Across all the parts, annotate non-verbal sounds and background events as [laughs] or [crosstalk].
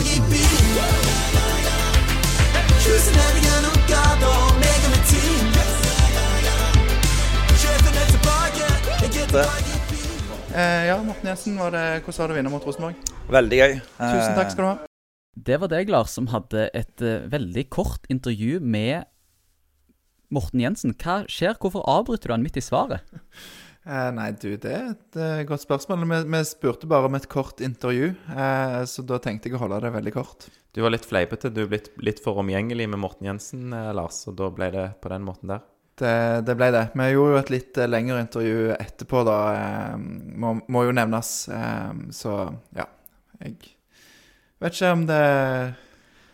tilbake i byen. Cruising ned gjennom gata, meg og mitt team. Sjefen er tilbake, jeg er tilbake i byen. Eh, ja, Morten Jensen, var det, hvordan var det å vinne mot Rosenborg? Veldig gøy. Tusen takk skal du ha. Det var deg, Lars, som hadde et uh, veldig kort intervju med Morten Jensen. Hva skjer? Hvorfor avbryter du han midt i svaret? [laughs] Eh, nei, du, det er et eh, godt spørsmål. Vi, vi spurte bare om et kort intervju, eh, så da tenkte jeg å holde det veldig kort. Du var litt fleipete. Du er blitt litt for omgjengelig med Morten Jensen, eh, Lars, og da ble det på den måten der. Det, det ble det. Vi gjorde jo et litt eh, lengre intervju etterpå, da. Må, må jo nevnes. Eh, så ja. Jeg vet ikke om det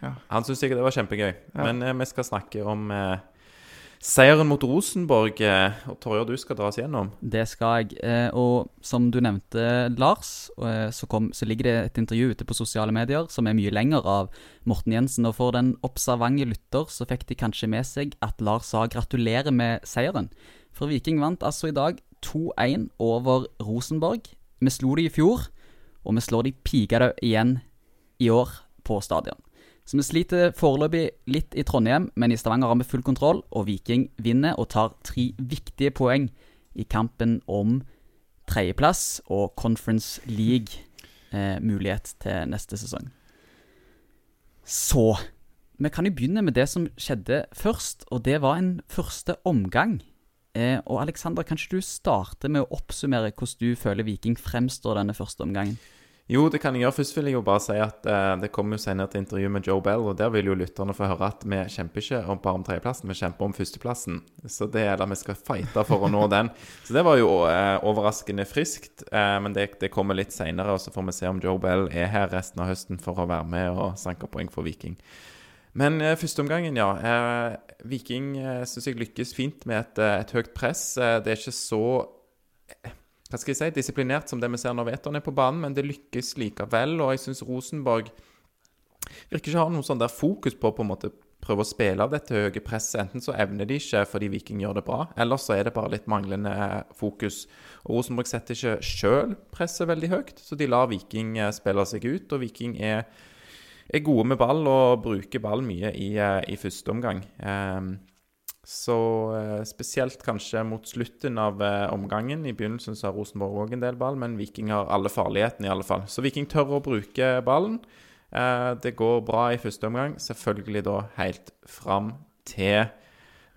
Han syns sikkert det var kjempegøy. Ja. Men vi skal snakke om seieren mot Rosenborg. Eh, og Torjer, du skal dra oss gjennom. Det skal jeg. Eh, og som du nevnte, Lars, eh, så, kom, så ligger det et intervju ute på sosiale medier som er mye lenger av Morten Jensen. Og for den observante lytter så fikk de kanskje med seg at Lars sa gratulerer med seieren. For Viking vant altså i dag 2-1 over Rosenborg. Vi slo de i fjor, og vi slår de pigadø igjen i år på stadion. Så vi sliter foreløpig litt i Trondheim, men i Stavanger har vi full kontroll, og Viking vinner og tar tre viktige poeng i kampen om tredjeplass og Conference League-mulighet til neste sesong. Så vi kan jo begynne med det som skjedde først, og det var en første omgang. Eh, og Alexander, kan ikke du starte med å oppsummere hvordan du føler Viking fremstår denne første omgangen? Jo, det kan jeg gjøre. Først vil jeg jo bare si at eh, det kommer jo senere til intervju med Joe Bell, og der vil jo lytterne få høre at vi kjemper ikke om bare om tredjeplassen, vi kjemper om førsteplassen. Så det er da vi skal fighte for å nå [laughs] den. Så det var jo eh, overraskende friskt, eh, men det, det kommer litt senere, og så får vi se om Joe Bell er her resten av høsten for å være med og sanke poeng for Viking. Men eh, førsteomgangen, ja. Eh, Viking eh, syns jeg lykkes fint med et, eh, et høyt press. Eh, det er ikke så hva skal jeg si, disiplinert som det vi ser når Veton er på banen, men det lykkes likevel. Og jeg syns Rosenborg virker ikke å ha noe sånn der fokus på på en måte prøve å spille av dette høye presset. Enten så evner de ikke fordi Viking gjør det bra, eller så er det bare litt manglende fokus. Og Rosenborg setter ikke sjøl presset veldig høyt, så de lar Viking eh, spille seg ut. Og Viking er, er gode med ball og bruker ball mye i, eh, i første omgang. Ehm, så eh, spesielt kanskje mot slutten av eh, omgangen. I begynnelsen så har Rosenborg òg en del ball, men Viking har alle farlighetene i alle fall. Så Viking tør å bruke ballen. Eh, det går bra i første omgang, selvfølgelig da helt fram til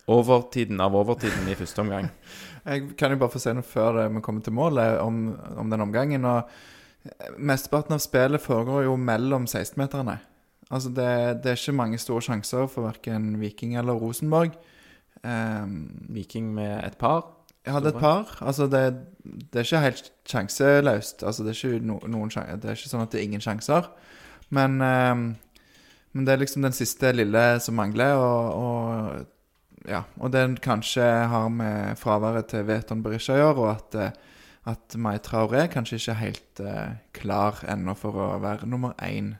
overtiden av overtiden i første omgang. [laughs] Jeg kan jo bare få si noe før vi kommer til målet om, om den omgangen. og Mesteparten av spillet foregår jo mellom 16-meterne. Altså det, det er ikke mange store sjanser for verken Viking eller Rosenborg. Um, Viking med et par. jeg hadde et par. Altså det, det er ikke helt sjanseløst. Altså det er ikke, no, noen sjan- det er ikke sånn at det er ingen sjanser. Men, um, men det er liksom den siste lille som mangler, og, og ja, og den kanskje har med fraværet til Veton Berisha å gjøre, og at, eh, at Mai Traoré kanskje ikke er helt uh, klar ennå for å være nummer én.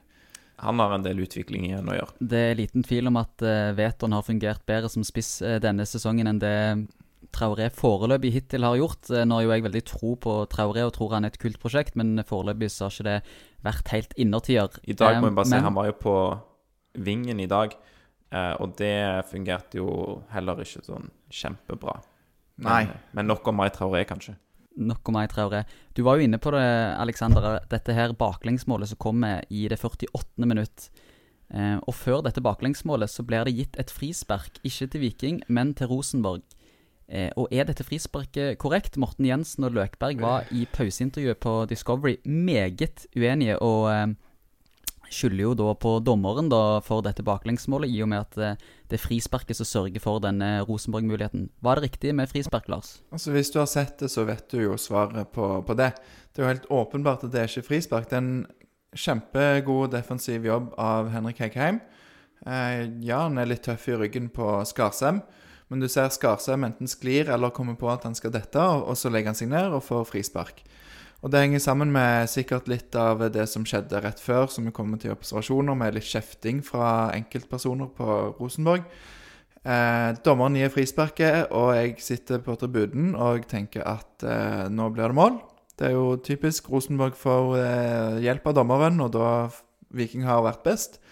Han har en del utvikling igjen å gjøre. Det er liten tvil om at uh, Veton har fungert bedre som spiss uh, denne sesongen enn det Traoré foreløpig hittil har gjort. Uh, nå har jo jeg veldig tro på Traoré og tror han er et kult prosjekt, men foreløpig så har ikke det vært helt innertier. I dag må vi bare si men- han var jo på vingen i dag, eh, og det fungerte jo heller ikke sånn kjempebra. Nei. Men, men nok om Mai Traoré, kanskje. Nok om meg, Traoré. Du var jo inne på det, Alexander. Dette her baklengsmålet som kommer i det 48. minutt. Eh, og før dette baklengsmålet så blir det gitt et frispark, ikke til Viking, men til Rosenborg. Eh, og er dette frisparket korrekt? Morten Jensen og Løkberg var i pauseintervjuet på Discovery meget uenige, og eh, skylder jo da på dommeren da for dette baklengsmålet, i og med at eh, det er frisparket som sørger for denne Rosenborg-muligheten. Var det riktig med frispark, Lars? Altså Hvis du har sett det, så vet du jo svaret på, på det. Det er jo helt åpenbart at det er ikke frispark. Det er en kjempegod defensiv jobb av Henrik Heggheim. Eh, ja, han er litt tøff i ryggen på Skarsheim, men du ser Skarsheim enten sklir eller kommer på at han skal dette, og, og så legger han seg ned og får frispark. Og Det henger sammen med sikkert litt av det som skjedde rett før, som vi kommer til observasjoner, med litt kjefting fra enkeltpersoner på Rosenborg. Eh, dommeren gir frisparket, og jeg sitter på tribunen og tenker at eh, nå blir det mål. Det er jo typisk. Rosenborg får eh, hjelp av dommeren, og da Viking har vært best.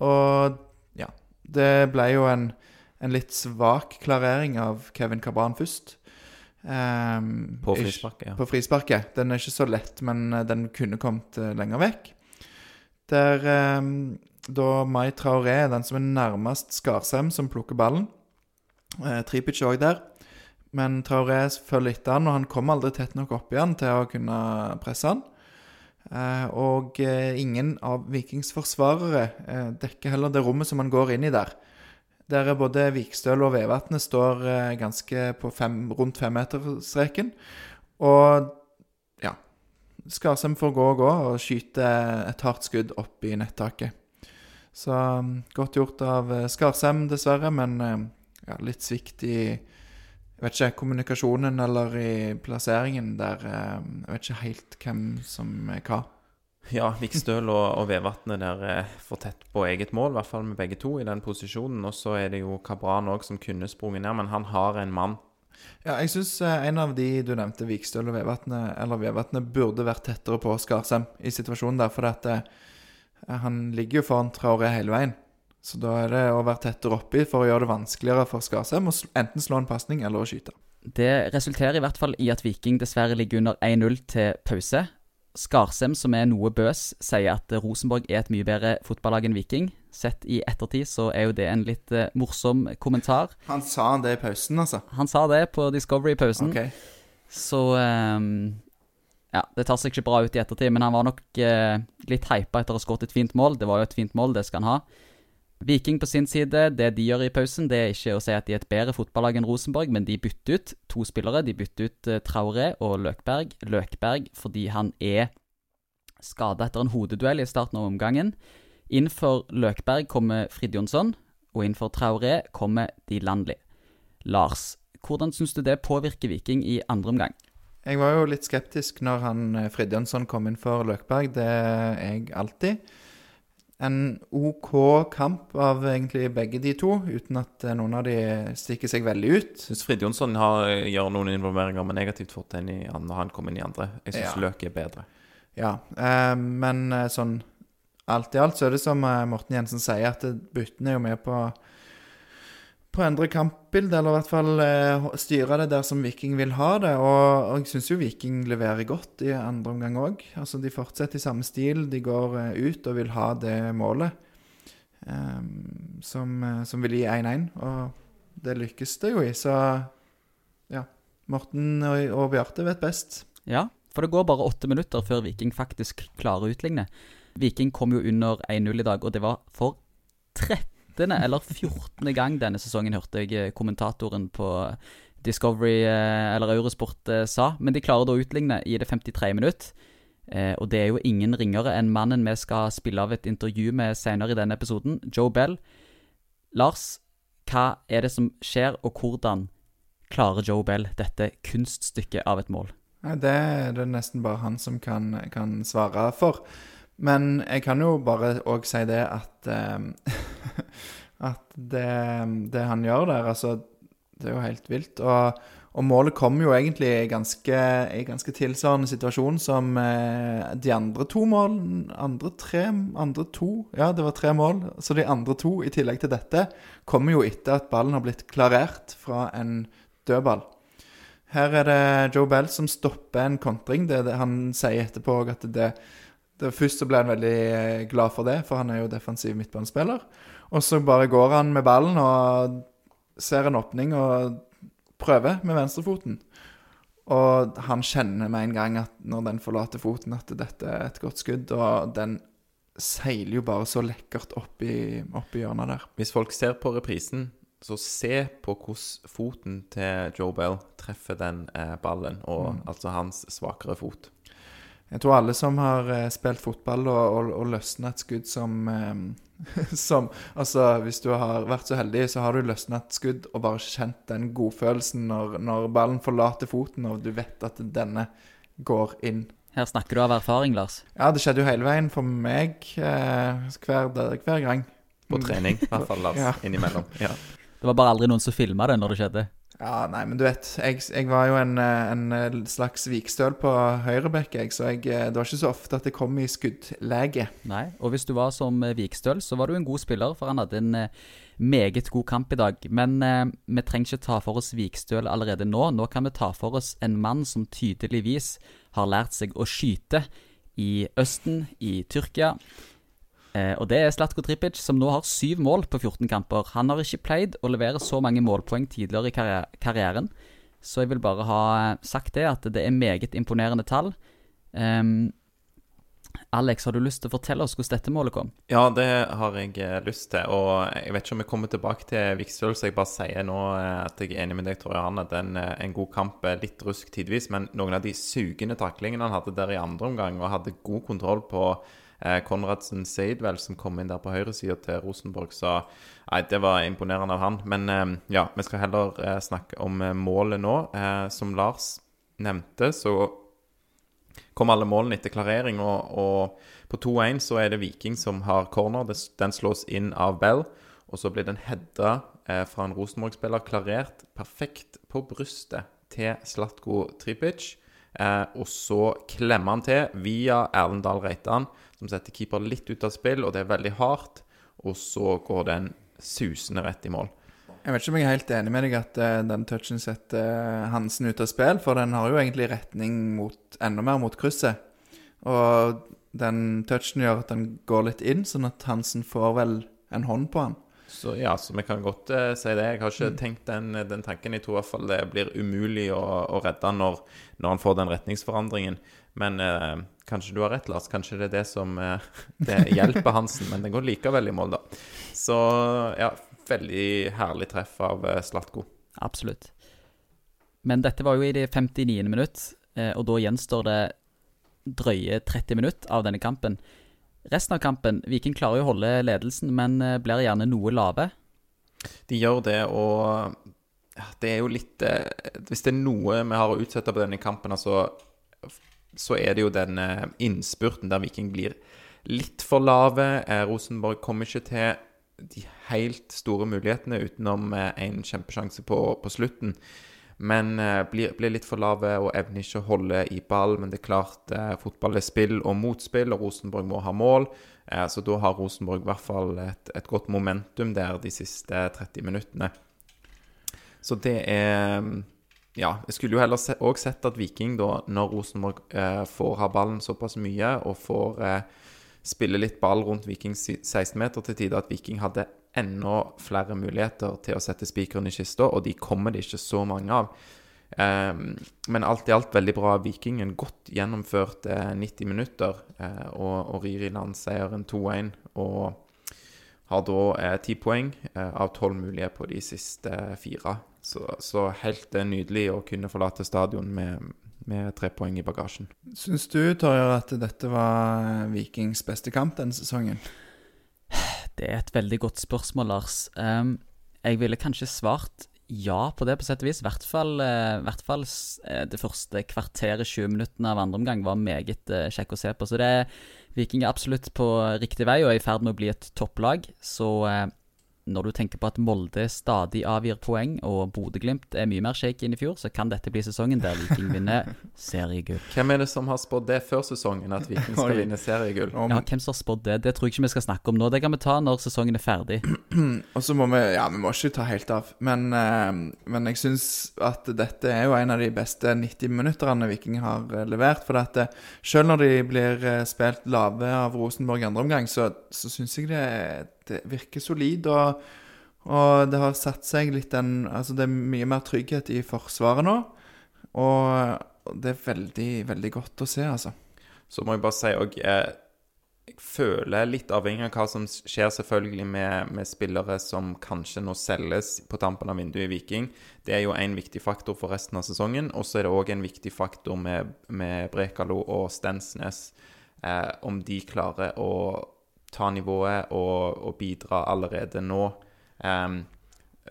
Og ja, det ble jo en, en litt svak klarering av Kevin Cabran først. Ehm, På frisparket, ja. På frisparket. Den er ikke så lett, men eh, den kunne kommet eh, lenger vekk. Der um, da Mai Traoré er den som er nærmest Skarsheim, som plukker ballen. Uh, Tripic er òg der. Men Traoré følger etter han, og han kommer aldri tett nok opp igjen til å kunne presse han. Uh, og uh, ingen av Vikings forsvarere dekker heller det rommet som han går inn i der. Der er både Vikstøl og Vevatnet står eh, ganske på fem, rundt femmeterstreken. Og ja Skarsheim får gå og gå og skyte et hardt skudd opp i nettaket. Så mm, godt gjort av eh, Skarsheim, dessverre, men eh, ja, litt svikt i jeg vet ikke, kommunikasjonen eller i plasseringen der. Jeg vet ikke helt hvem som er hva. Ja, Vikstøl og, og Vevatnet der er for tett på eget mål, i hvert fall med begge to i den posisjonen. Og så er det jo Kabran òg som kunne sprunget ned, men han har en mann. Ja, jeg syns en av de du nevnte, Vikstøl og Vevatnet, eller Vevatnet, burde vært tettere på Skarsheim i situasjonen der, for at eh, han ligger jo foran Traoré hele veien. Så da er det å være tettere oppi for å gjøre det vanskeligere for Skarsheim å enten slå en pasning eller å skyte. Det resulterer i hvert fall i at Viking dessverre ligger under 1-0 til pause. Skarsem, som er noe bøs, sier at Rosenborg er et mye bedre fotballag enn Viking. Sett i ettertid så er jo det en litt uh, morsom kommentar. Han sa det i pausen, altså. Han sa det på Discovery i pausen. Okay. Så um, Ja, det tar seg ikke bra ut i ettertid, men han var nok uh, litt hypa etter å ha skåret et fint mål. Det var jo et fint mål, det skal han ha. Viking på sin side, det de gjør i pausen, det er ikke å si at de er et bedre fotballag enn Rosenborg, men de bytter ut to spillere. De bytter ut Traore Traoré og Løkberg. Løkberg fordi han er skada etter en hodeduell i starten av omgangen. Innenfor Løkberg kommer Fridjonsson, og innenfor Traoré kommer De Landli. Lars, hvordan syns du det påvirker Viking i andre omgang? Jeg var jo litt skeptisk når han eh, Fridjonsson kom inn for Løkberg. Det er jeg alltid. En OK kamp av egentlig begge de to, uten at eh, noen av de stikker seg veldig ut. Syns Frid Jonsson har, gjør noen involveringer med negativt fortegn når han kommer inn i andre. Jeg syns Ja. Løk er bedre. Ja, eh, men eh, sånn alt i alt så er det som eh, Morten Jensen sier, at byttene er jo med på på å endre kampbildet, eller i hvert fall eh, styre det der som Viking vil ha det. Og, og jeg syns jo Viking leverer godt i andre omgang òg. Altså, de fortsetter i samme stil. De går eh, ut og vil ha det målet eh, som, som vil gi 1-1. Og det lykkes det jo i, så ja. Morten og, og Bjarte vet best. Ja, for det går bare åtte minutter før Viking faktisk klarer å utligne. Viking kom jo under 1-0 i dag, og det var for 13. eller 14. gang denne sesongen, hørte jeg eh, kommentatoren på Discovery eh, eller Eurosport eh, sa. Men de klarer da å utligne i det 53. minutt. Og det er jo ingen ringere enn mannen vi skal spille av et intervju med senere i denne episoden, Joe Bell. Lars, hva er det som skjer, og hvordan klarer Joe Bell dette kunststykket av et mål? Det er det nesten bare han som kan, kan svare for. Men jeg kan jo bare òg si det at eh, [laughs] At det, det han gjør der, altså Det er jo helt vilt. Og, og målet kommer jo egentlig i ganske, ganske tilsvarende situasjon som eh, de andre to målene Andre tre Andre to Ja, det var tre mål. Så de andre to, i tillegg til dette, kommer jo etter at ballen har blitt klarert fra en dødball. Her er det Joe Bell som stopper en kontring. Det, det, han sier etterpå at det, det Først så ble han veldig eh, glad for det, for han er jo defensiv midtbanespiller. Og så bare går han med ballen og ser en åpning og prøver med venstrefoten. Og han kjenner med en gang at når den forlater foten, at dette er et godt skudd. Og den seiler jo bare så lekkert opp i, opp i hjørnet der. Hvis folk ser på reprisen, så se på hvordan foten til Joe Bell treffer den eh, ballen, og altså hans svakere fot. Jeg tror alle som har eh, spilt fotball og, og, og løsna et skudd som, eh, [laughs] som Altså, hvis du har vært så heldig, så har du løsna et skudd og bare kjent den godfølelsen når, når ballen forlater foten, og du vet at denne går inn. Her snakker du av erfaring, Lars. Ja, det skjedde jo hele veien for meg eh, hver, hver gang. På trening, i hvert fall, Lars. Ja. Innimellom. Ja. Det var bare aldri noen som filma det når det skjedde. Ja, nei, men du vet, jeg, jeg var jo en, eh, en eh, slags vikstøl på høyrebekk, jeg, så jeg, eh, det var ikke så ofte at jeg kom i skuddlege. Nei, og hvis du var som Vikstøl, så var du en god spiller, for han hadde en meget god kamp i dag. Men eh, vi trenger ikke ta for oss Vikstøl allerede nå. Nå kan vi ta for oss en mann som tydeligvis har lært seg å skyte i Østen, i Tyrkia. Eh, og det er Slatko Tripic, som nå har syv mål på 14 kamper. Han har ikke pleid å levere så mange målpoeng tidligere i karri karrieren. Så jeg vil bare ha sagt det, at det er meget imponerende tall. Um, Alex, har du lyst til å fortelle oss hvordan dette målet kom? Ja, det har jeg eh, lyst til. Og jeg vet ikke om jeg kommer tilbake til Vikstøl, så jeg bare sier nå eh, at jeg er enig med deg, Tor Johan. At en, eh, en god kamp, eh, litt rusk tidvis, men noen av de sugende taklingene han hadde der i andre omgang, og hadde god kontroll på eh, Konradsen Seidvel, som kom inn der på høyresida til Rosenborg, sa nei, det var imponerende av han. Men eh, ja, vi skal heller eh, snakke om eh, målet nå. Eh, som Lars nevnte, så kom alle målene etter klarering, og, og på 2-1 så er det Viking som har corner. Den slås inn av Bell, og så blir den hedda eh, fra en Rosenborg-spiller klarert perfekt på brystet til Slatko Tripic. Eh, og så klemmer han til via Erlendal Reitan, som setter keeper litt ut av spill, og det er veldig hardt. Og så går den susende rett i mål. Jeg vet ikke om jeg er helt enig med deg at uh, den touchen setter eh, Hansen ut av spill, for den har jo egentlig retning mot, enda mer mot krysset. Og den touchen gjør at den går litt inn, sånn at Hansen får vel en hånd på han. Så ja, så vi kan godt uh, si det. Jeg har ikke tenkt den, den tanken. Jeg tror i hvert fall det blir umulig å, å redde når, når han får den retningsforandringen. Men uh, kanskje du har rett, Lars. Kanskje det er det som uh, [laughs] det hjelper Hansen. Men den går likevel i mål, da. Så ja, veldig herlig treff av Slatko. Absolutt. Men dette var jo i det 59. minutt, og da gjenstår det drøye 30 minutter av denne kampen. Resten av kampen, Viking klarer jo å holde ledelsen, men eh, blir gjerne noe lave. De gjør det, og det er jo litt eh, Hvis det er noe vi har å utsette på denne kampen, altså, så er det jo den eh, innspurten der Viking blir litt for lave. Rosenborg kommer ikke til de helt store mulighetene utenom en kjempesjanse på, på slutten. Men eh, blir, blir litt for lave og evner ikke å holde i ball. Men det er klart, eh, fotball er spill og motspill, og Rosenborg må ha mål. Eh, så da har Rosenborg i hvert fall et, et godt momentum der de siste 30 minuttene. Så det er Ja, jeg skulle jo heller se, også sett at Viking, da, når Rosenborg eh, får ha ballen såpass mye og får eh, spille litt ball rundt Vikings 16-meter til tider, at Viking hadde enda flere muligheter til å sette spikeren i kista, og de kommer det ikke så mange av. Eh, men alt i alt veldig bra av Viking. Godt gjennomført eh, 90 minutter, eh, og, og rir i land seieren 2-1. Og har da eh, ti poeng eh, av tolv mulige på de siste fire. Så, så helt eh, nydelig å kunne forlate stadion med, med tre poeng i bagasjen. Syns du, Torjer, at dette var eh, Vikings beste kamp denne sesongen? Det er et veldig godt spørsmål, Lars. Um, jeg ville kanskje svart ja på det, på sett og vis. I hvert fall, eh, hvert fall eh, det første kvarteret, 20 minuttene av andre omgang var meget eh, kjekk å se på. Så det Viking er absolutt på riktig vei og er i ferd med å bli et topplag. Så når du tenker på at Molde stadig avgir poeng, og Bodø-Glimt er mye mer shaky enn i fjor, så kan dette bli sesongen der Viking vinner seriegull. Hvem er det som har spådd det før sesongen, at Viking skal vinne seriegull? Ja, hvem som har spådd det? Det tror jeg ikke vi skal snakke om nå. Det kan vi ta når sesongen er ferdig. [clears throat] Og så må vi Ja, vi må ikke ta helt av. Men, eh, men jeg syns at dette er jo en av de beste 90 minutterne Viking har eh, levert. For at eh, selv når de blir spilt lave av Rosenborg i andre omgang, så, så syns jeg det, det virker solid. Og, og det har satt seg litt den Altså, det er mye mer trygghet i forsvaret nå. Og, det er veldig, veldig godt å se, altså. Så må jeg bare si òg Jeg føler litt avhengig av hva som skjer selvfølgelig med, med spillere som kanskje nå selges på tampen av vinduet i Viking. Det er jo en viktig faktor for resten av sesongen. Og så er det òg en viktig faktor med, med Brekalo og Stensnes. Eh, om de klarer å ta nivået og, og bidra allerede nå. Um,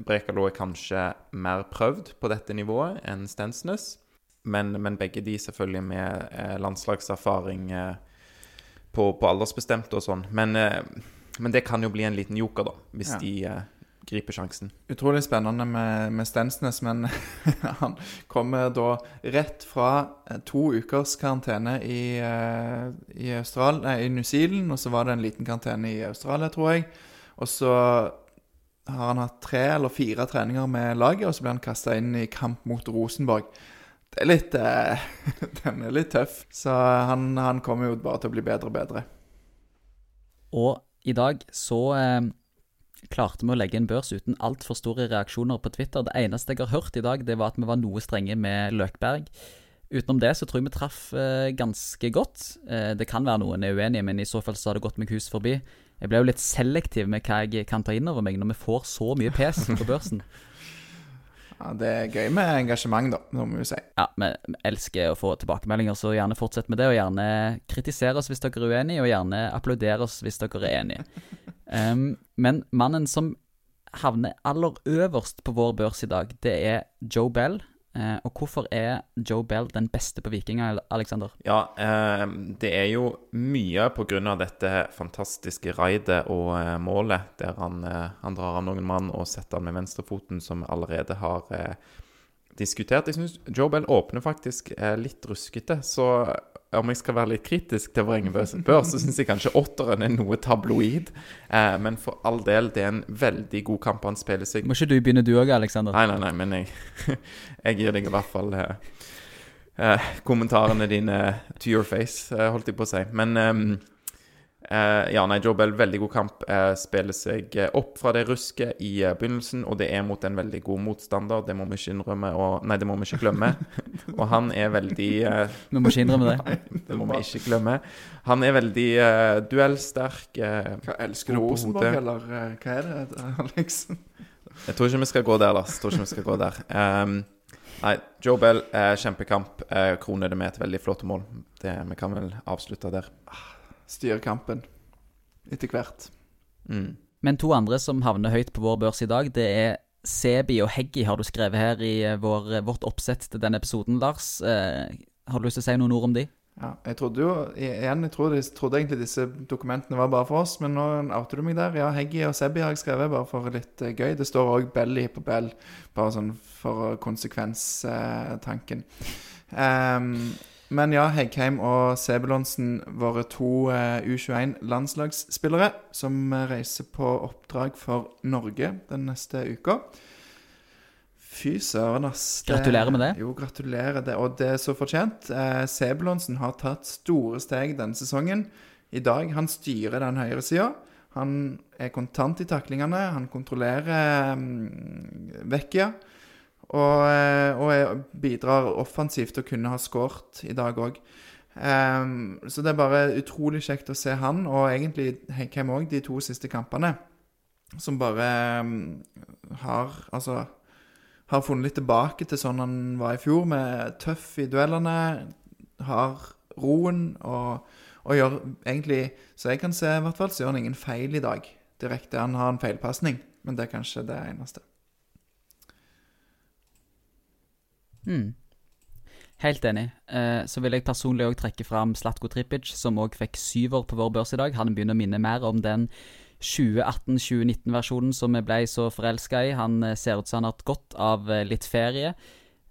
Brekalo er kanskje mer prøvd på dette nivået enn Stensnes. Men, men begge de selvfølgelig med eh, landslagserfaring eh, på, på aldersbestemte og sånn. Men, eh, men det kan jo bli en liten joker, da, hvis Ja. de griper sjansen. Utrolig spennende med, med Stensnes, men [laughs] han kommer da rett fra eh, to ukers karantene i, eh, i, Austral, nei, i New Zealand, og så var det en liten karantene i Australia, tror jeg. Og så har han hatt tre eller fire treninger med laget, og så ble han kasta inn i kamp mot Rosenborg. Det er litt eh, [laughs] Den er litt tøff, så han, han kommer jo bare til å bli bedre og bedre. Og i dag så eh, klarte vi å legge en børs uten altfor store reaksjoner på Twitter. Det eneste jeg har hørt i dag, det var at vi var noe strenge med Løkberg. Utenom det så tror jeg vi traff eh, ganske godt. Eh, det kan være noen er uenige, men i så fall så har det gått meg hus forbi. Jeg ble jo litt selektiv med hva jeg kan ta inn over meg når vi får så mye pes på børsen. [laughs] Ja, Det er gøy med engasjement, da, det må vi si. Ja, vi elsker å få tilbakemeldinger, så gjerne fortsett med det. Og gjerne kritisere oss hvis dere er uenige, og gjerne applaudere oss hvis dere er enige. Em, men mannen som havner aller øverst på vår børs i dag, det er Joe Bell. Uh, og hvorfor er Joe Bell den beste på Vikinger, Alexander? Ja, eh, det er jo mye av dette fantastiske raidet og uh, målet, der han, eh, han drar av noen mann og setter han med venstrefoten, som allerede har diskutert. Jeg syns Joe Bell åpner faktisk litt ruskete, så om jeg skal være litt kritisk til egen børs, børs, så syns jeg kanskje åtteren er noe tabloid. Eh, men for all del, det er en veldig god kamp. Han spiller seg Må ikke du begynne du òg, Alexander? Nei, nei, nei, men jeg, [laughs] jeg gir deg i hvert fall eh, eh, kommentarene dine to your face, eh, holdt jeg på å si. Men ehm, eh, ja, nei, Joe Bell, veldig god kamp. Eh, spiller seg eh, opp fra det rusket i eh, begynnelsen, og det er mot en veldig god motstander. Det må vi ikke innrømme, og Nei, det må vi ikke glemme. [laughs] og han er veldig eh, Vi må ikke innrømme det. [laughs] Det må vi ikke glemme. Han er veldig eh, duellsterk. eh, Hva, elsker du Rosenborg, eller eh, hva er det, [laughs] Alex? Jeg tror ikke vi skal gå der, Lars. Jeg tror ikke vi skal gå der. Um, nei, Joe Bell, eh, kjempekamp. Eh, kroner det med et veldig flott mål. Det, vi kan vel avslutte der. Styrer kampen etter hvert. Mm. Men to andre som havner høyt på vår børs i dag, det er Sebi og Heggy, har du skrevet her i eh, vår, vårt oppsett til denne episoden, Lars. Eh, har du lyst til å si noen ord om de? Ja, jeg trodde jo igjen, jeg trodde, jeg trodde egentlig disse dokumentene var bare for oss, men nå outer du meg der. Ja, Heggy og Sebi har jeg skrevet bare for litt eh, gøy. Det står òg Belly på Bell, bare sånn for konsekvenstanken. Ehm, men ja, Heggheim og Sebulonsen, våre to eh, U21-landslagsspillere, som eh, reiser på oppdrag for Norge den neste uka. Fy søren, ass. Det- Gratulerer med det. Jo, gratulerer. Det, og det er så fortjent. Eh, Sebulonsen har tatt store steg denne sesongen. I dag han styrer den høyre sida. Han er kontant i taklingene. Han kontrollerer um, Vecchia. Og, eh, og bidrar offensivt til å kunne ha skåret i dag òg. så det er bare utrolig kjekt å se han, og egentlig Heikheim òg, de to siste kampene. Som bare um, har Altså har funnet litt tilbake til sånn han var i fjor, med tøff i duellene, har roen og, og gjør egentlig Så jeg kan se, i hvert fall, så gjør han ingen feil i dag direkte. Han har en feilpasning, men det er kanskje det eneste. Mm. Helt enig. Eh, så vil jeg personlig òg trekke fram Slatko Tripic, som òg fikk syver på vår børs i dag. Han begynner å minne mer om den 2018-2019-versjonen som vi ble så forelska i. Han eh, ser ut som han har hatt godt av eh, litt ferie.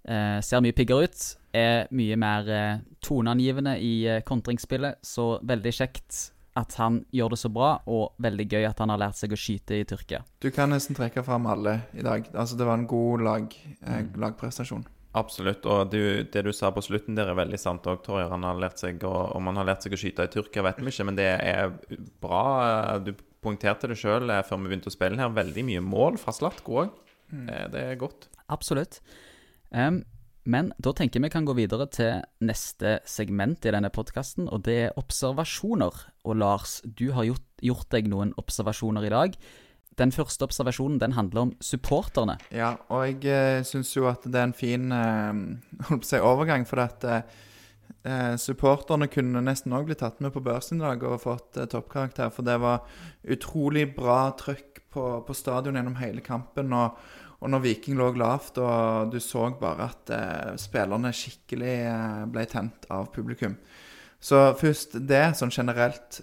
Eh, ser mye piggere ut. Er mye mer eh, toneangivende i eh, kontringsspillet, så veldig kjekt at han gjør det så bra, og veldig gøy at han har lært seg å skyte i Tyrkia. Du kan nesten trekke fram alle i dag. Altså, det var en god lag, eh, lagprestasjon. Absolutt. Og du, det du sa på slutten der, er veldig sant òg, Torjer. Han har lært seg å, om han har lært seg å skyte i Tyrkia, vet vi ikke, men det er bra. Du poengterte det sjøl før vi begynte å spille her. Veldig mye mål fra Slatko òg. Det er godt. Absolutt. Um, men da tenker jeg vi kan gå videre til neste segment i denne podkasten, og det er observasjoner. Og Lars, du har gjort, gjort deg noen observasjoner i dag. Den første observasjonen den handler om supporterne. Ja, og jeg eh, syns jo at det er en fin eh, [laughs] si, overgang, for at eh, eh, supporterne kunne nesten òg blitt tatt med på børsen i dag og fått eh, toppkarakter. For det var utrolig bra trøkk på, på stadion gjennom hele kampen. Og, og når Viking lå lavt, og du så bare at eh, spillerne skikkelig eh, ble tent av publikum. Så først det, sånn generelt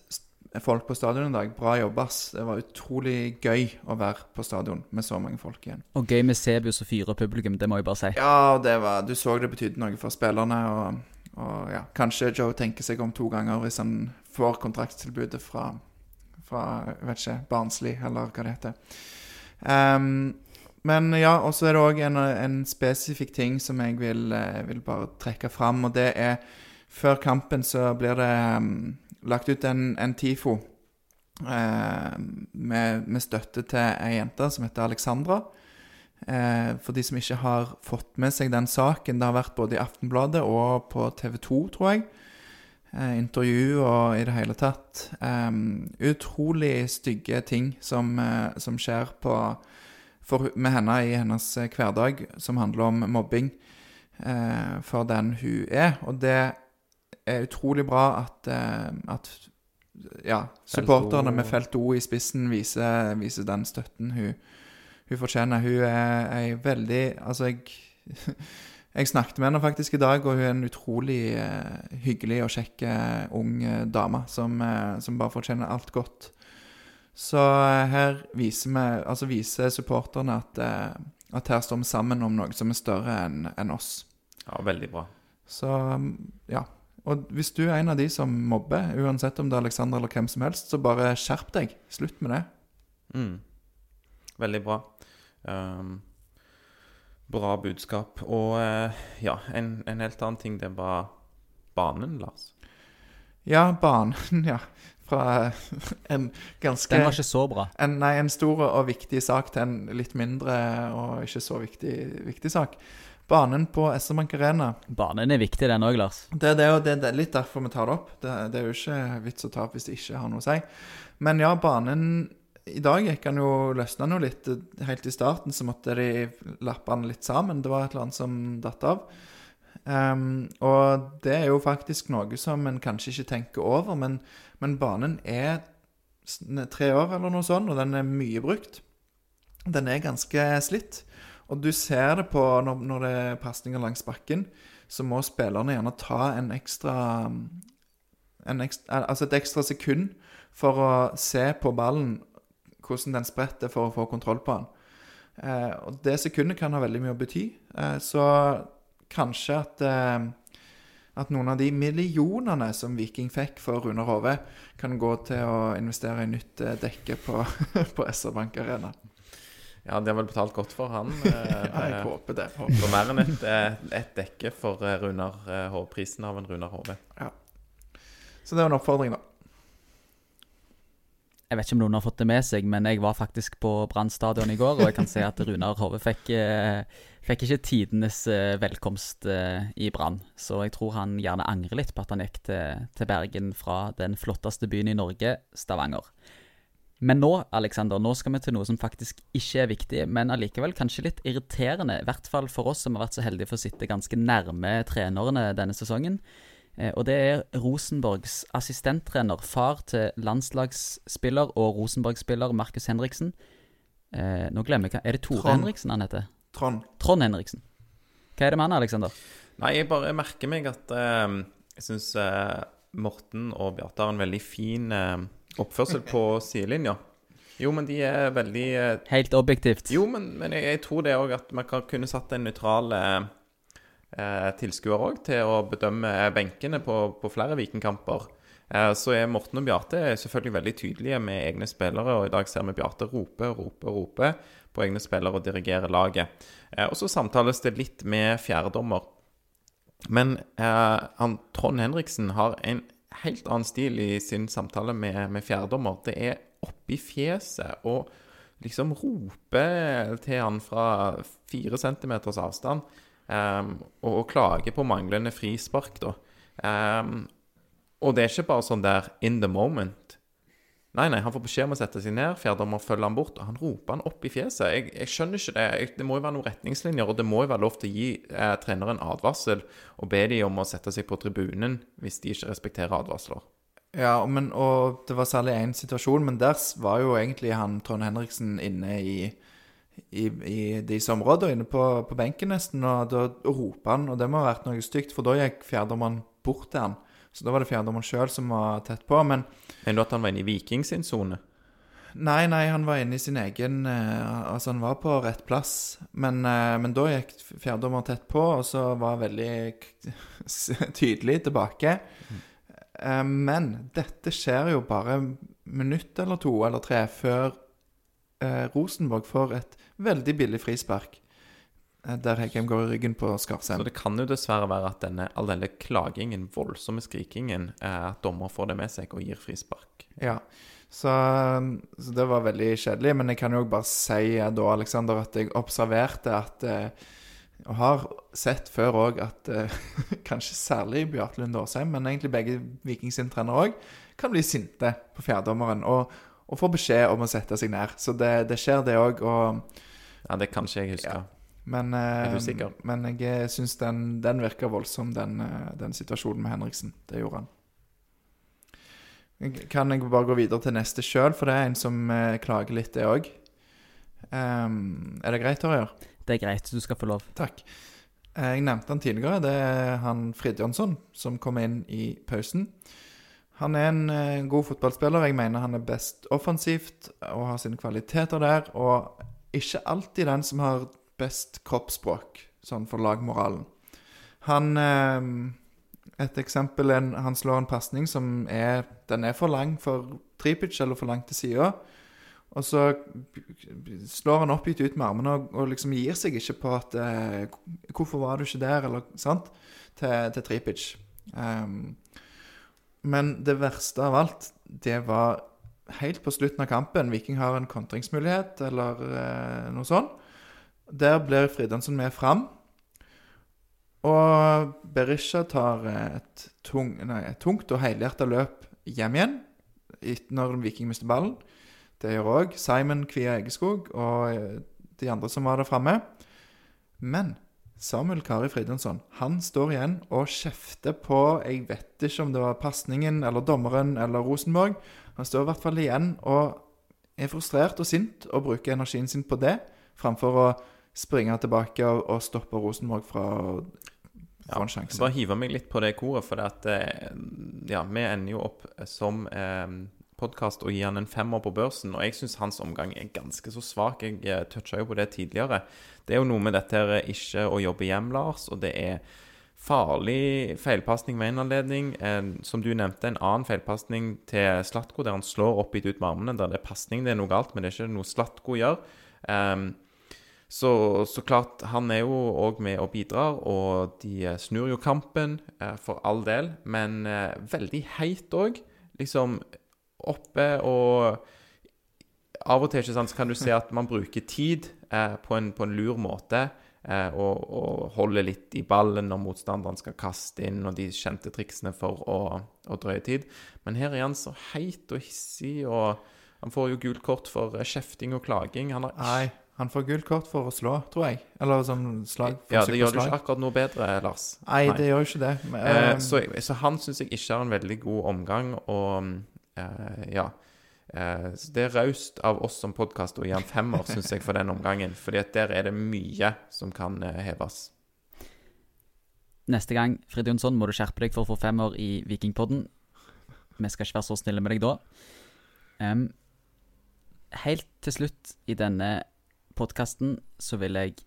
folk på stadion i dag. Bra jobba. Det var utrolig gøy å være på stadion med så mange folk igjen. Og gøy med Sebu som fyrer publikum, det må jeg bare si. Ja, det var, du så det betydde noe for spillerne. Og, og ja, kanskje Joe tenker seg om to ganger hvis han får kontraktstilbudet fra, fra jeg vet ikke, Barnsley, eller hva det heter. Um, men ja, og så er det òg en, en spesifikk ting som jeg vil, eh, vil bare trekke fram, og det er Før kampen så blir det ehm, lagt ut en, en TIFO eh, med, med støtte til ei jente som heter Alexandra. Eh, for de som ikke har fått med seg den saken. Det har vært både i Aftenbladet og på TV 2, tror jeg. Eh, intervju og i det hele tatt. Eh, utrolig stygge ting som, eh, som skjer på, for, med henne i hennes hverdag, som handler om mobbing eh, for den hun er. Og det er utrolig bra at, eh, at ja, supporterne med Felt O i spissen viser, viser den støtten hun, hun fortjener. Hun er ei veldig Altså, jeg [laughs] Jeg snakket med henne faktisk i dag, og hun er en utrolig eh, hyggelig og kjekk eh, ung dame som, som bare fortjener alt godt. Så her viser vi Altså viser supporterne at, at her står vi sammen om noe som er større enn enn oss. Ja, veldig bra. Så ja. Og hvis du er en av de som mobber, uansett om det er Alexander eller hvem som helst, så bare skjerp deg. Slutt med det. Mm. Veldig bra. Um, bra budskap. Og uh, ja, en, en helt annen ting, det var banen, Lars. Ja, banen, [laughs] ja. Fra [laughs] en ganske Den var ikke så bra. en, Nei, en stor og viktig sak til en litt mindre og ikke så viktig, viktig sak. Banen på Bank Arena. Banen er viktig, den òg, Lars. Det, det det, det er litt derfor vi tar det opp. Det, det er jo ikke vits å ta opp hvis det ikke har noe å si. Men ja, banen I dag gikk han jo løsna han jo litt. Helt i starten så måtte de lappe han litt sammen. Det var et eller annet som datt av. Ehm, og det er jo faktisk noe som en kanskje ikke tenker over, men, men banen er tre år eller noe sånt, og den er mye brukt. Den er ganske slitt. Og du ser det på når, når det er pasninger langs bakken, så må spillerne gjerne ta en ekstra, en ekstra Altså et ekstra sekund for å se på ballen hvordan den spretter for å få kontroll på den. Uh, og det sekundet kan ha veldig mye å bety. Uh, så kanskje at eh, at noen av de millionene som Viking fikk for Runar Hove, kan gå til å investere i nytt eh, dekke på, [laughs] på SR Bank Arena. Ja, de har vel betalt godt for han. [laughs] eh, Ja, jeg håper det. For mer enn et, et dekke for Runar eh, Hove. Prisen av en Runar Hove. Så det var en oppfordring, da. Jeg vet ikke om noen har fått det med seg, men jeg var faktisk på Brann stadion i går, og jeg kan si at Runar Hove fikk, eh, fikk ikke tidenes eh, velkomst eh, i Brann. Så jeg tror han gjerne angrer litt på at han gikk til, til Bergen fra den flotteste byen i Norge, Stavanger. Men nå, Alexander, nå skal vi til noe som faktisk ikke er viktig, men allikevel kanskje litt irriterende. I hvert fall for oss som har vært så heldige for å sitte ganske nærme trenerne denne sesongen. Eh, Og det er Rosenborgs assistenttrener, far til landslagsspiller og Rosenborg-spiller Markus Henriksen. Eh, nå glemmer jeg hva Er det Tore Trond. Henriksen han heter? Trond. Trond Henriksen. Hva er det med han, Alexander? Nei, jeg bare merker meg at eh, jeg syns eh, Morten og Bjarte har en veldig fin eh, oppførsel på [laughs] sidelinja. Jo, men de er veldig eh, Helt objektivt. Jo, men, men jeg, jeg tror det òg at man kan kunne satt en nøytral eh, eh, tilskuer òg til å bedømme benkene på, på flere Vikingkamper. Eh, så er Morten og Bjarte selvfølgelig veldig tydelige med egne spillere, og i dag ser vi Bjarte rope, rope, rope på egne spillere og dirigere laget. Eh, og så samtales det litt med fjerdedommer. Men han, Trond Henriksen har en helt annen stil i sin samtale med, med fjerdedommer. Det er oppi fjeset og liksom rope til han fra fire centimeters avstand. Ehm, og, og klage på manglende frispark, da. Um, og det er ikke bare sånn der in the moment. Nei, nei, han får beskjed om å sette seg ned, fjerdommer følger han bort, og han roper han opp i fjeset. Jeg, jeg skjønner ikke det. Jeg, det må jo være noen retningslinjer, og det må jo være lov til å gi eh, treneren advarsel og be de om å sette seg på tribunen hvis de ikke respekterer advarsler. Ja, men, og det var særlig én situasjon, men der var jo egentlig han Trond Henriksen inne i, i, i disse områdene, inne på, på benken nesten, og da roper han, og det må ha vært noe stygt, for da gikk fjerdommeren bort til han. Så da var det fjerdommeren sjøl som var tett på. Men du at han var inne i Viking sin sone? nei, nei, han var inne i sin egen eh, Altså, han var på rett plass. Men, eh, men da gikk fjerdommer tett på, og så var veldig tydelig tilbake. Mm. men dette skjer jo bare minutt eller to eller tre før Rosenborg får et veldig billig frispark. eh, Der Heggheim går i ryggen på Så det kan jo dessverre være at denne, all denne klagingen, voldsomme skrikingen, er at dommer får det med seg og gir frispark. Ja, så, så det var veldig kjedelig. Men jeg kan jo bare si eh, da, Alexander, at jeg observerte at eh, Og har sett før òg at eh, [laughs] kanskje særlig Bjarte Lund Aasheim, men egentlig begge Viking sin trener òg, kan bli sinte på fjerdedommeren og, og få beskjed om å sette seg ned. Så det, det skjer, det òg. Og Ja, det kan ikke jeg huske. Ja. Men, eh, Er men jeg syns den, den virker voldsom, den, eh, den situasjonen med Henriksen. Det gjorde han. Jeg- Kan jeg bare gå videre til neste sjøl, for det er en som eh, klager litt, det òg. er det greit, Torjer? Det er greit, du skal få lov. Takk. Eh, Jeg nevnte han tidligere. Det er han Fridtjonsson som kom inn i pausen. Han er en eh, god fotballspiller. Jeg mener han er best offensivt og har sine kvaliteter der. Og ikke alltid den som har best kroppsspråk, sånn for lagmoralen. Han eh, Et eksempel er han slår en pasning som er Den er for lang for Tripic, eller for langt til sida. Og så slår han oppgitt ut med armene og, og liksom gir seg ikke på at eh, 'Hvorfor var du ikke der?' eller sant? Til, til Tripic. Um, men det verste av alt, det var helt på slutten av kampen. Viking har en kontringsmulighet eller eh, noe sånt. Der blir Fridtjonsson med fram. Og Berisha tar eh, et, tung, nei, et tungt og helhjerta løp hjem igjen når Viking mister ballen. Det gjør òg Simon Kvia Egeskog og eh, de andre som var der framme. Men Samuel Kari Fridtjonsson han står igjen og kjefter på Jeg vet ikke om det var pasningen eller dommeren eller Rosenborg. Han står i hvert fall igjen og er frustrert og sint og bruker energien sin på det, framfor å springe tilbake og, og stoppe Rosenborg fra å få en sjanse. Bare hive meg litt på det koret, for det at, eh, ja, vi ender jo opp som eh, podkast og gir han en femmer på børsen. Og jeg syns hans omgang er ganske så svak. Jeg eh, toucha jo på det tidligere. Det er jo noe med dette her eh, ikke å jobbe hjem, Lars, og det er farlig feilpasning med en anledning. En, som du nevnte, en annen feilpasning til Slatko, der han slår opp gitt ut med armene. Der det er pasning, det er noe galt, men det er ikke noe Slatko gjør. Um, så, så klart, han er jo òg med og bidrar, og de eh, snur jo kampen, eh, for all del. Men eh, veldig heit òg. Liksom oppe og Av og til sant, kan du se at man bruker tid eh, på, en, på en lur måte. Eh, og, og holder litt i ballen når motstanderen skal kaste inn, og de kjente triksene for å, å drøye tid. Men her er han så heit og hissig, og han får jo gult kort for eh, kjefting og klaging. Han har Nei, han får gult kort for å slå, tror jeg. Eller sånn slag. Ja, det gjør det ikke akkurat noe bedre, Lars. Nei, det gjør jo ikke det. Men, Eh, eh, så, så han syns jeg ikke har en veldig god omgang, og eh, ja. Eh, så det er raust av oss som podkast å gi han femmer, syns jeg, for den omgangen. Fordi at der er det mye som kan eh, heves. Neste gang, Frid Jonsson, må du skjerpe deg for å få femmer i Vikingpodden. Vi skal ikke være så snille med deg da. Um, helt til slutt i denne podkasten så vil jeg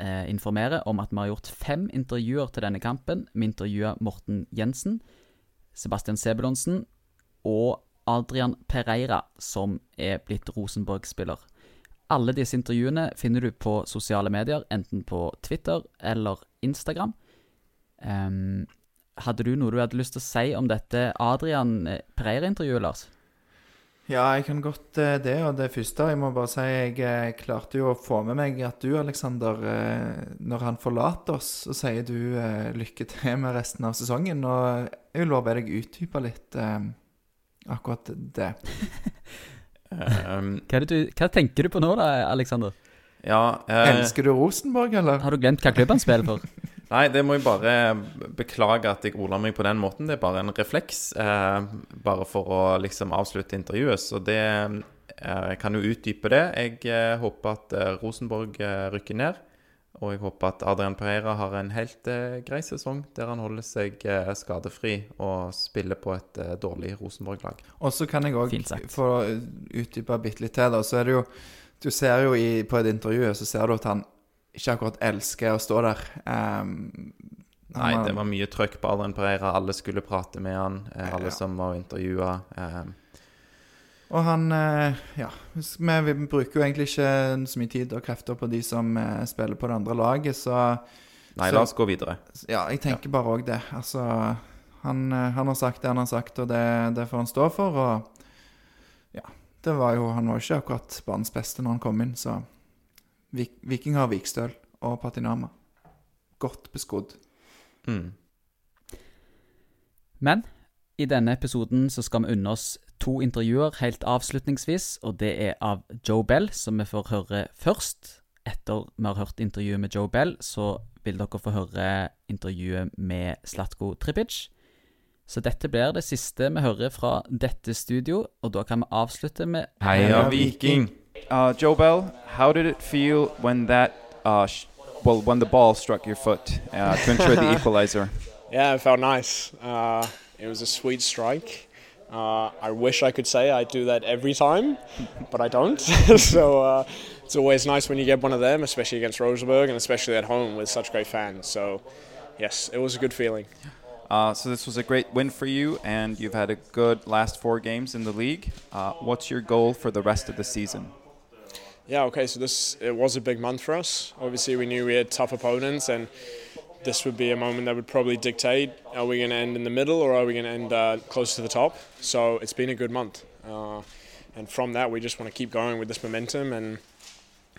eh, informere om at vi har gjort fem intervjuer til denne kampen. Vi intervjua Morten Jensen, Sebastian Sebulonsen og Adrian Pereira, som er blitt Rosenborg-spiller. Alle disse intervjuene finner du på sosiale medier, enten på Twitter eller Instagram. Um, hadde du noe du hadde lyst til å si om dette Adrian eh, Pereira-intervjuet, Lars? Ja, jeg kan godt eh, det. Og det første Jeg må bare si jeg eh, klarte jo å få med meg at du, Aleksander, når han forlater oss, så sier du lykke til med resten av sesongen. Og jeg vil bare be deg utdype litt akkurat det. Um, Hva, er det du, hva tenker du på nå, da, Alexander? ja eh, Elsker du Rosenborg, eller? Har du glemt hva klubben han spiller for? [laughs] Nei, det må jeg bare beklage at jeg ordla meg på den måten. Det er bare en refleks. Eh, bare for å liksom avslutte intervjuet. Så det eh, Jeg kan jo utdype det. Jeg eh, håper at eh, Rosenborg eh, rykker ned. Og jeg håper at Adrian Pereira har en helt eh, grei sesong der han holder seg eh, skadefri og spiller på et eh, dårlig Rosenborg-lag. Og så kan jeg òg få utdype bitte litt til, da. Så er det jo Du ser jo i, på et intervju så ser du at han ikke akkurat elsker å stå der. Um, Nei, det var mye trøkk på Adrian Pereira. Alle skulle prate med han. Eh, alle Ja. som var intervjua. Eh, Og han eh, Ja. Vi, vi bruker jo egentlig ikke så mye tid og krefter på de som eh, spiller på det andre laget, så nei, Så- la oss gå videre. ja, jeg tenker bare òg det. Altså han, eh, han har sagt det han har sagt, og det, det får han stå for. Og ja, det var jo Han var jo ikke akkurat banens beste når han kom inn, så Vik, Viking har Vikstøl og Patinama. Godt beskodd. Mm. Men i denne episoden så skal vi unne oss to intervjuer helt avslutningsvis, og det er av Joe Bell, som vi får høre først. Etter vi har hørt intervjuet med Joe Bell, så vil dere få høre intervjuet med Slatko Tripic. Så dette blir det siste vi hører fra dette studio, og da kan vi avslutte med Heia Viking! Uh, Joe Bell, how did it feel when that, uh, sh- well, when the ball struck your foot uh, to ensure the [laughs] equalizer? Yeah, it felt nice. Uh, it was a sweet strike. Uh, I wish I could say I do that every time, but I don't. [laughs] so uh, it's always nice when you get one of them, especially against Rosenborg and especially at home with such great fans. So, yes, it was a good feeling. Uh, so this was a great win for you, and you've had a good last four games in the league. Uh, what's your goal for the rest of the season? Yeah, okay, so this it was a big month for us. Obviously, we knew we had tough opponents, and this would be a moment that would probably dictate are we going to end in the middle or are we going to end uh, close to the top. So it's been a good month, uh, and from that, we just want to keep going with this momentum and,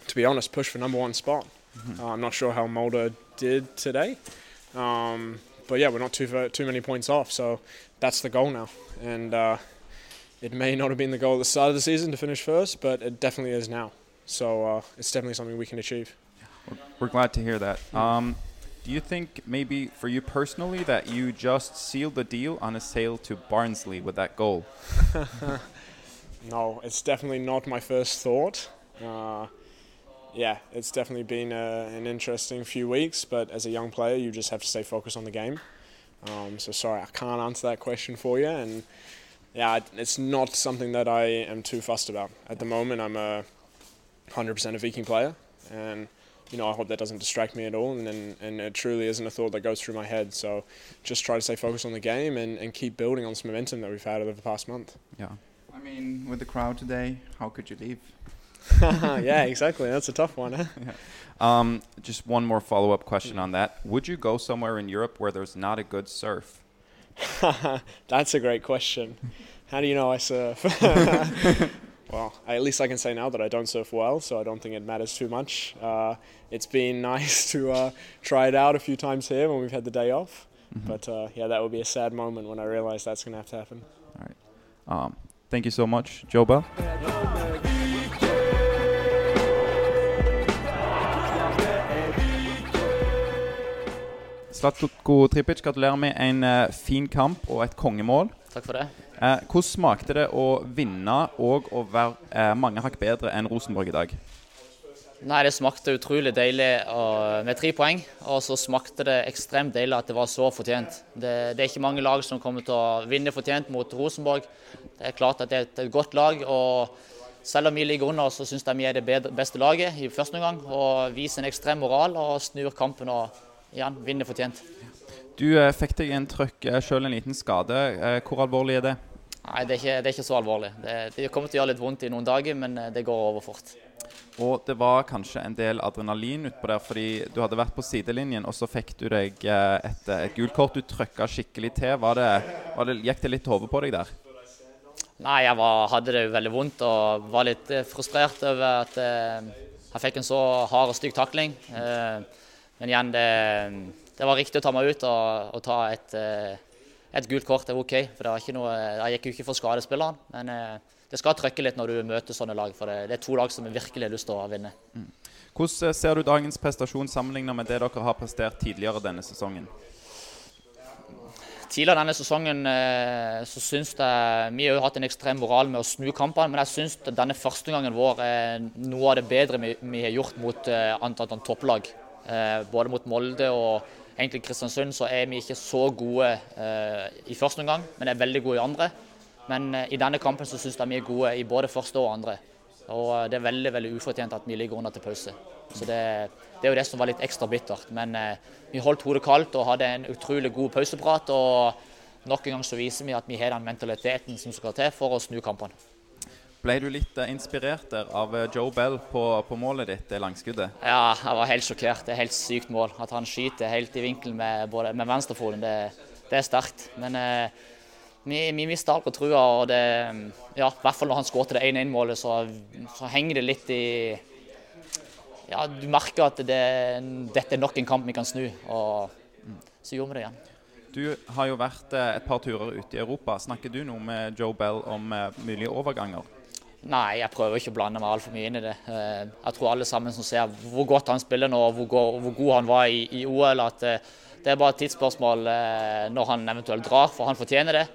to be honest, push for number one spot. Uh, I'm not sure how Mulder did today, um, but yeah, we're not too too many points off, so that's the goal now, and. Uh, it may not have been the goal at the start of the season to finish first, but it definitely is now. So uh, it's definitely something we can achieve. We're glad to hear that. Um, do you think maybe for you personally that you just sealed the deal on a sale to Barnsley with that goal? [laughs] No, it's definitely not my first thought. Uh, yeah, it's definitely been a, an interesting few weeks, but as a young player, you just have to stay focused on the game. Um, so sorry, I can't answer that question for you, and yeah, it's not something that I am too fussed about at the moment. I'm a 100% a Viking player, and you know I hope that doesn't distract me at all, and and, and it truly isn't a thought that goes through my head. So just try to stay focused on the game and, and keep building on this momentum that we've had over the past month. Yeah. I mean, with the crowd today, how could you leave? [laughs] yeah, exactly. That's a tough one. Huh? [laughs] Um, just one more follow up question on that. Would you go somewhere in Europe where there's not a good surf? [laughs] That's a great question. How do you know I surf? Well, at least I can say now that I don't surf well, so I don't think it matters too much. Uh, it's been [laughs] nice to uh, try it out a few times here when we've had the day off. But uh, yeah, that would be a sad moment when I realise that's going to have to happen. Um, thank you so much, Joe Bell. Slatko Tripic, gratulerer med en eh, fin kamp og et kongemål. Takk for det. Eh, hvordan smakte det å vinne og å være eh, mange hakk bedre enn Rosenborg i dag? Nei, Det smakte utrolig deilig og- med tre poeng. Og så smakte det ekstremt deilig at det var så fortjent. Det, det er ikke mange lag som kommer til å vinne fortjent mot Rosenborg. Det er klart at det er et, et godt lag. og selv om vi ligger under, så syns jeg vi er det bedre, beste laget i første omgang. Og viser en ekstrem moral og snur kampen og igjen vinner fortjent. Du eh, fikk deg en trøkk, uh, sjøl en liten skade. Eh, hvor alvorlig er det? Nei, det er ikke, det er ikke så alvorlig. Det, det kommer til å gjøre litt vondt i noen dager, men eh, det går over fort. Og det var kanskje en del adrenalin utpå der, fordi du hadde vært på sidelinjen, og så fikk du deg eh, et, et gult kort. Du trøkka skikkelig til. Var det, var det, gikk det litt hode på deg der? Nei, jeg var, hadde det jo veldig vondt og var litt eh, frustrert over at eh, jeg fikk en så hard og stygg takling. Eh, men igjen, det, det var riktig å ta meg ut og, og ta et, eh, et gult kort. er OK. For noe, jeg gikk jo ikke for skadespilleren. Men eh, det skal trøkke litt når du møter sånne lag, for det, er to lag som virkelig har lyst til å vinne. Hvordan eh, ser du dagens prestasjon sammenlignet med det dere har prestert tidligere denne sesongen? Tidligere denne sesongen eh, så syns jeg Vi har jo hatt en ekstrem moral med å snu kampene, men jeg syns denne første gangen vår er noe av det bedre vi, vi har gjort mot antatt topplag. Både mot Molde og egentlig Kristiansund så er vi ikke så gode eh, i første omgang, men er veldig gode i andre. Men eh, i denne kampen så syns jeg vi er gode i både første og andre. Og eh, det er veldig veldig ufortjent at vi ligger under til pause. Så det, det er jo det som var litt ekstra bittert. Men vi holdt hodet kaldt og hadde en utrolig god pauseprat. Og nok en gang så viser vi at vi har den mentaliteten som skal til for å snu kampene. Ble du litt eh, inspirert der av eh, Joe Bell på, på målet ditt, det langskuddet? Ja, jeg var helt sjokkert. Det er helt sykt mål. At han skyter helt i vinkel med, både- med venstrefoten, det, det er sterkt. Men eh, vi, vi mista alt på trua. Og det, ja, I hvert fall når han skåret det 1-1-målet, så, så henger det litt i Ja, du merker at det, dette er nok en kamp vi kan snu. Og så gjorde vi det igjen. Du har jo vært eh, et par turer ute i Europa. Snakker du noe med Joe Bell om mulige overganger? Nei, jeg prøver ikke å blande meg altfor mye inn i det. Eh, Jeg tror alle sammen som ser hvor godt han spiller nå, og hvor, hvor god han var i, i OL, at eh, det er bare et tidsspørsmål eh, når han eventuelt drar, for han fortjener det.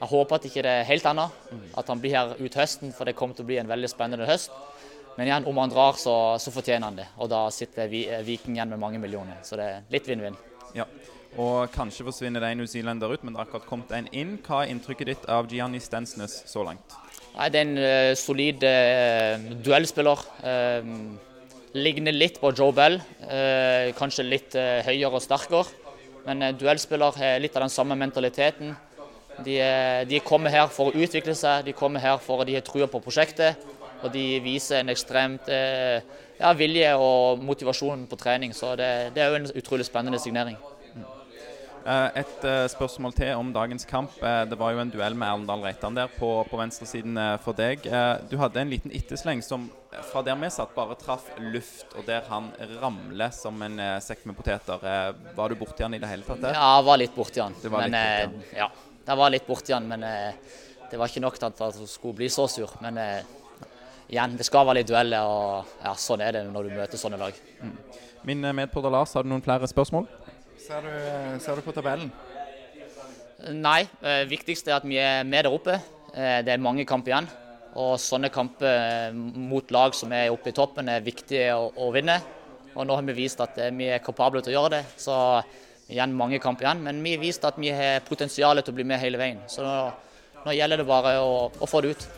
Jeg håper at ikke det er helt annet, at han blir her ut høsten, for det kommer til å bli en veldig spennende høst. Men igjen, om han drar, så, så fortjener han det. Og da sitter vi, Viking igjen med mange millioner. Så det er litt vinn-vinn. Ja. Og kanskje forsvinner det en newzealender ut, men det har akkurat kommet en inn. Hva er inntrykket ditt av Gianni Stensnes så langt? Nei, Det er en eh, solid eh, duellspiller. Eh, ligner litt på Joe Bell. kanskje litt høyere og sterkere. Men duellspiller har litt av den samme mentaliteten. De, de kommer her for å utvikle seg, de kommer her for at de har trua på prosjektet. Og de viser en ekstremt ja, vilje og motivasjon på trening. Så det, det er jo en utrolig spennende signering. Eh, Et eh, spørsmål til om dagens kamp. Eh, Det var jo en duell med Erlendal Reitan der på, på venstresiden for deg. Du hadde en liten ettersleng som fra der vi satt, bare traff luft, og der han ramler som en sekk med poteter. Var du borti han i det hele tatt der? Ja, jeg var litt borti han. Det var men, litt eh, ja, jeg var litt borti han, men det var ikke nok til at han skulle bli så sur. Men igjen, det skal være litt dueller, og ja, sånn er det når du møter sånne lag. Min eh, medporter Lars, har du noen flere spørsmål? Ser du, ser du på tabellen? Nei, Det viktigste er at vi er med der oppe. Eh, det er mange kamper igjen. Og sånne kamper eh, mot lag som er oppe i toppen, er viktige å, å vinne. Og nå har vi vist at eh, vi er kapable til å gjøre det. Så igjen mange kamper igjen. Men vi har vist at vi har potensial til å bli med hele veien. Så nå, nå gjelder det bare å, å få det ut.